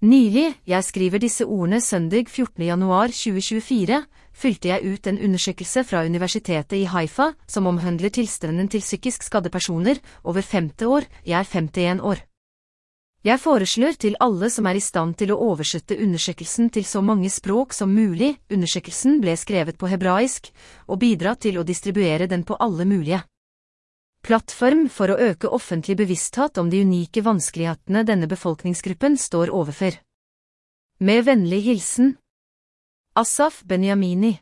Nylig, jeg skriver disse ordene søndag 14. januar 2024, fylte jeg ut en undersøkelse fra Universitetet i Haifa som omhandler tilstanden til psykisk skadde personer over 50 år, jeg er 51 år. Jeg foreslår til alle som er i stand til å oversette undersøkelsen til så mange språk som mulig, undersøkelsen ble skrevet på hebraisk, og bidra til å distribuere den på alle mulige plattform for å øke offentlig bevissthet om de unike vanskelighetene denne befolkningsgruppen står overfor. Med vennlig hilsen Asaf Benyamini